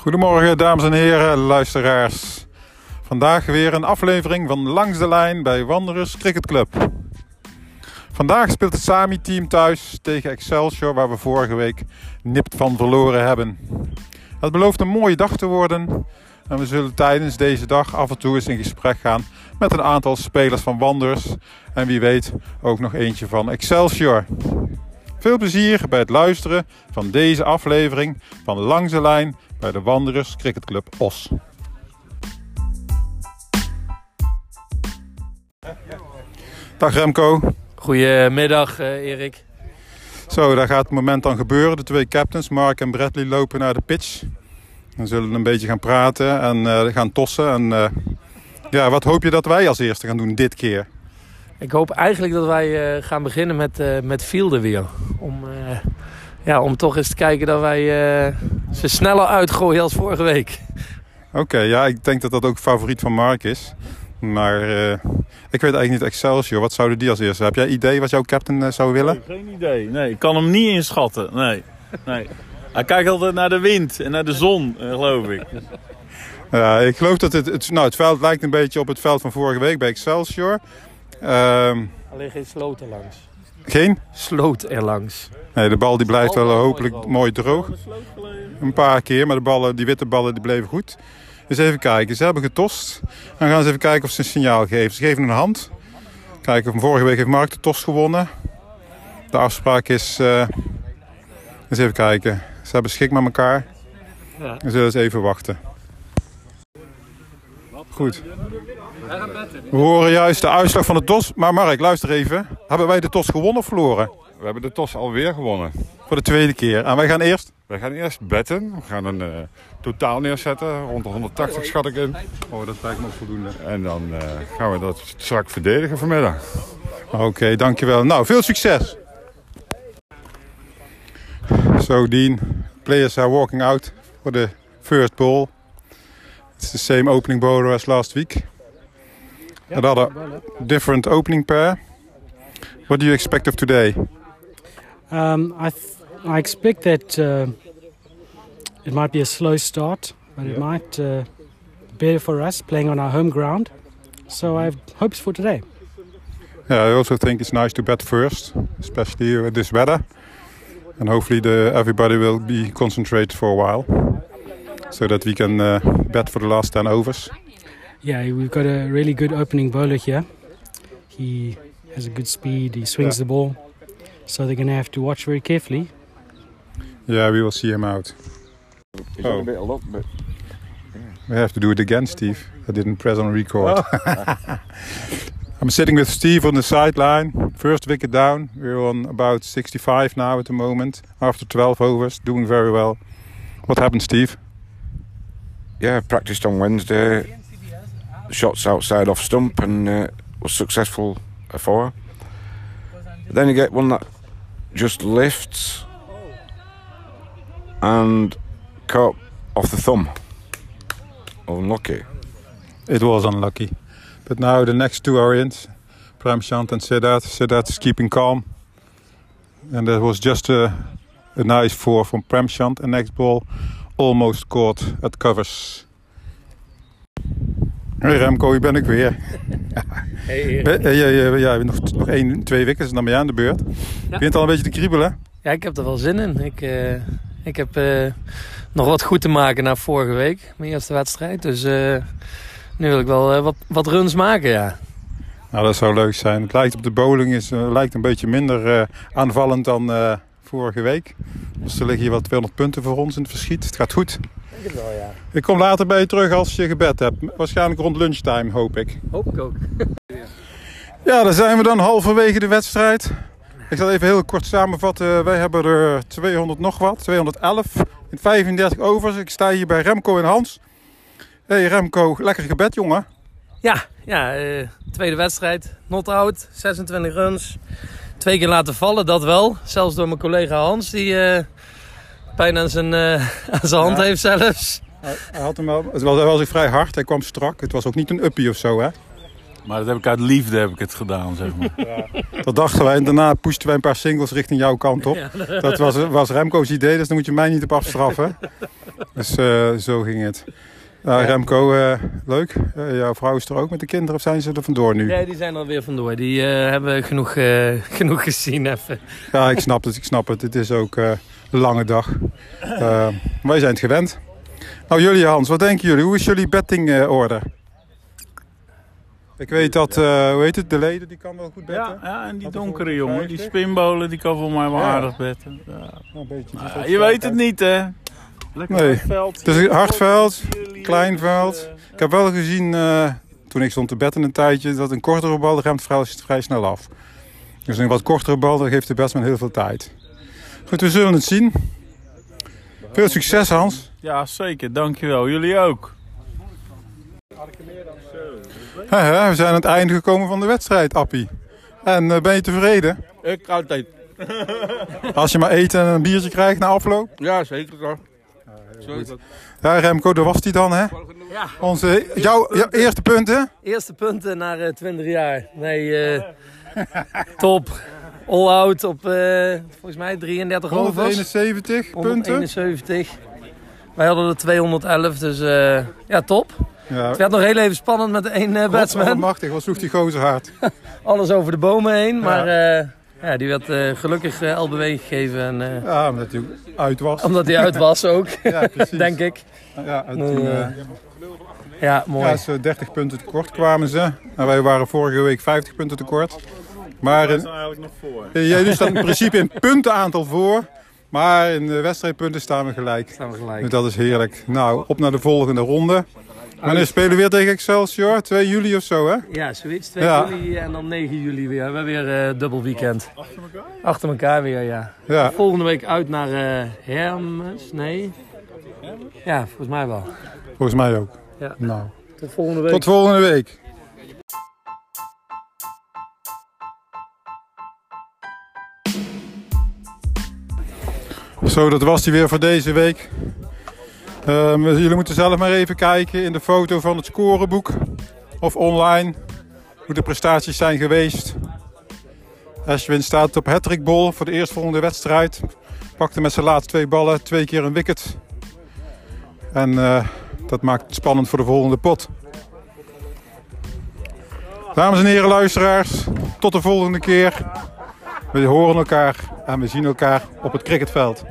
Goedemorgen, dames en heren, luisteraars. Vandaag weer een aflevering van Langs de Lijn bij Wanderers Cricket Club. Vandaag speelt het Sami-team thuis tegen Excelsior, waar we vorige week nipt van verloren hebben. Het belooft een mooie dag te worden. En we zullen tijdens deze dag af en toe eens in gesprek gaan met een aantal spelers van Wanderers. En wie weet ook nog eentje van Excelsior. Veel plezier bij het luisteren van deze aflevering van Langs de Lijn bij de Wanderers Cricketclub Os. Dag Remco. Goedemiddag uh, Erik. Zo, daar gaat het moment dan gebeuren. De twee captains, Mark en Bradley, lopen naar de pitch. We zullen een beetje gaan praten en uh, gaan tossen. En, uh, ja, wat hoop je dat wij als eerste gaan doen dit keer? Ik hoop eigenlijk dat wij uh, gaan beginnen met, met fielden weer. Om, ja, om toch eens te kijken dat wij ze sneller uitgooien als vorige week. Oké, okay, ja, ik denk dat dat ook favoriet van Mark is. Maar uh, ik weet eigenlijk niet Excelsior. Wat zouden die als eerste? Heb jij idee wat jouw captain uh, zou willen? Nee, geen idee. Nee, ik kan hem niet inschatten. Nee. nee. Hij kijkt altijd naar de wind en naar de zon, uh, geloof ik. Ja, ik geloof dat het, het, nou, het veld lijkt een beetje op het veld van vorige week bij Excelsior. Um, Alleen geen sloot erlangs. Geen? Sloot erlangs. Nee, de bal die blijft wel hopelijk mooi droog. Een paar keer, maar de, ballen, die witte ballen die bleven goed. Dus even kijken. Ze hebben getost. Dan gaan ze even kijken of ze een signaal geven. Ze geven een hand. Kijken of vorige week heeft Mark de tost gewonnen. De afspraak is... Uh, eens even kijken. Ze hebben schik met elkaar. Ja. We zullen eens even wachten. Goed. We horen juist de uitslag van de TOS. Maar Mark, luister even. Hebben wij de TOS gewonnen of verloren? We hebben de TOS alweer gewonnen. Voor de tweede keer. En wij gaan eerst? Wij gaan eerst betten. We gaan een uh, totaal neerzetten. Rond de 180 schat ik in. Oh, dat lijkt me ook voldoende. En dan uh, gaan we dat strak verdedigen vanmiddag. Oké, okay, dankjewel. Nou, veel succes. So, Dean, players are walking out for the first ball. It's the same opening bowler as last week. Another different opening pair. What do you expect of today? Um, I, I expect that uh, it might be a slow start, but yeah. it might uh, be better for us playing on our home ground. So I have hopes for today. Yeah, I also think it's nice to bat first, especially with this weather. And hopefully the, everybody will be concentrated for a while. So that we can uh, bat for the last 10 overs. Yeah, we've got a really good opening bowler here. He has a good speed, he swings yeah. the ball. So they're going to have to watch very carefully. Yeah, we will see him out. He's oh. a bit of luck, but... Yeah. We have to do it again, Steve. I didn't press on record. Oh. I'm sitting with Steve on the sideline. First wicket down. We're on about 65 now at the moment. After 12 overs, doing very well. What happened, Steve? Yeah, I practiced on Wednesday. Shots outside off stump and uh, was successful for. Then you get one that just lifts and caught off the thumb. Unlucky. It was unlucky. But now the next two are in. Premchand and Siddharth. Siddharth is keeping calm. And that was just a, a nice four from Premchand. And next ball almost caught at covers. Hey Remco, hier ben ik weer. Hey, ja, ja, ja, nog, nog één, twee weken en dan ben je aan de beurt. Ja. Begint al een beetje te kriebelen? Ja, ik heb er wel zin in. Ik, uh, ik heb uh, nog wat goed te maken na vorige week, mijn eerste wedstrijd. Dus uh, nu wil ik wel wat, wat runs maken, ja. Nou, dat zou leuk zijn. Het lijkt op de bowling is, lijkt een beetje minder aanvallend dan vorige week. Dus er liggen hier wel 200 punten voor ons in het verschiet. Het gaat goed. Ik het wel, ja. Ik kom later bij je terug als je gebed hebt. Waarschijnlijk rond lunchtime, hoop ik. Hoop ik ook. ja, dan zijn we dan halverwege de wedstrijd. Ik zal even heel kort samenvatten. Wij hebben er 200 nog wat, 211 in 35 overs. Ik sta hier bij Remco en Hans. hey Remco, lekker gebed jongen. Ja, ja uh, tweede wedstrijd. Not out, 26 runs. Twee keer laten vallen, dat wel. Zelfs door mijn collega Hans, die uh, pijn aan zijn, uh, aan zijn hand heeft zelfs. Hij had hem wel, het was, was vrij hard, hij kwam strak. Het was ook niet een uppie of zo, hè? Maar dat heb ik uit liefde heb ik het gedaan, zeg maar. Ja. Dat dachten wij. En daarna pushten wij een paar singles richting jouw kant op. Dat was, was Remco's idee, dus daar moet je mij niet op afstraffen. Dus eh, zo ging het. Nou, Remco, eh, leuk. Eh, jouw vrouw is er ook met de kinderen of zijn ze er vandoor nu? Ja, die zijn er weer vandoor. Die eh, hebben genoeg, eh, genoeg gezien even. Ja, ik snap het, ik snap het. Het is ook eh, lange dag. Eh, wij zijn het gewend. Nou, jullie Hans, wat denken jullie? Hoe is jullie bettingorder? ik weet dat, eh, hoe heet het, de leden die kan wel goed betten. Ja, ja, en die er donkere jongen, die 50? spinbolen, die kan voor mij wel Ja. aardig betten. Ja. Nou, een beetje, dus je weet het niet, hè? Lekker Nee. hard veld. Het is een hard veld, Jullie, klein eh, veld. Ik heb wel gezien, eh, toen ik stond te betten een tijdje, dat een kortere bal remt vrij, vrij snel af. Dus een wat kortere bal, dat geeft de batsman heel veel tijd. Goed, we zullen het zien. Veel succes Hans. Ja, zeker. Dankjewel. Jullie ook. Haha, we zijn aan het einde gekomen van de wedstrijd, Appie. En eh, ben je tevreden? Ik altijd. Als je maar eten en een biertje krijgt na afloop? Ja, zeker toch. Ja, Remco, daar was hij dan, hè? Ja. Onze, jouw, jouw eerste punten? Eerste punten na eh, 20 jaar. Nee, eh, top. All out op eh, volgens mij 33 overs. 171 punten. 171. Wij hadden er 211, dus eh, ja, top. Ja, Het werd nog heel even spannend met één eh, batsman. machtig, wat sloeg die gozer hard. Alles over de bomen heen, maar ja, die werd gelukkig LBW gegeven. En, Ja, omdat hij uit was. omdat hij uit was ook, Ja, precies. denk ik. Ja, en Nee, toen, Ja, mooi. ja, zo 30 punten tekort kwamen ze. En wij waren vorige week 50 punten tekort. Maar in, eigenlijk nog voor. jij staat in principe in puntenaantal voor. Maar in de wedstrijdpunten staan we gelijk. Staan we gelijk. Dus dat is heerlijk. Nou, op naar de volgende ronde. Wanneer spelen we weer tegen Excelsior? 2 juli of zo, hè? Ja, zoiets. 2 Ja. juli en dan 9 juli weer. We hebben weer eh dubbel weekend. Achter elkaar? Achter elkaar weer, ja. Ja. Volgende week uit naar eh Hermes, nee? Ja, volgens mij wel. Volgens mij ook. Ja. Nou, Tot volgende week. tot volgende week. Zo, dat was die weer voor deze week. Ehm, jullie moeten zelf maar even kijken in de foto van het scoreboek of online hoe de prestaties zijn geweest. Ashwin staat op hattrick ball voor de eerstvolgende wedstrijd. Pakte met zijn laatste twee ballen twee keer een wicket. En eh, dat maakt het spannend voor de volgende pot. Dames en heren luisteraars, tot de volgende keer. We horen elkaar en we zien elkaar op het cricketveld.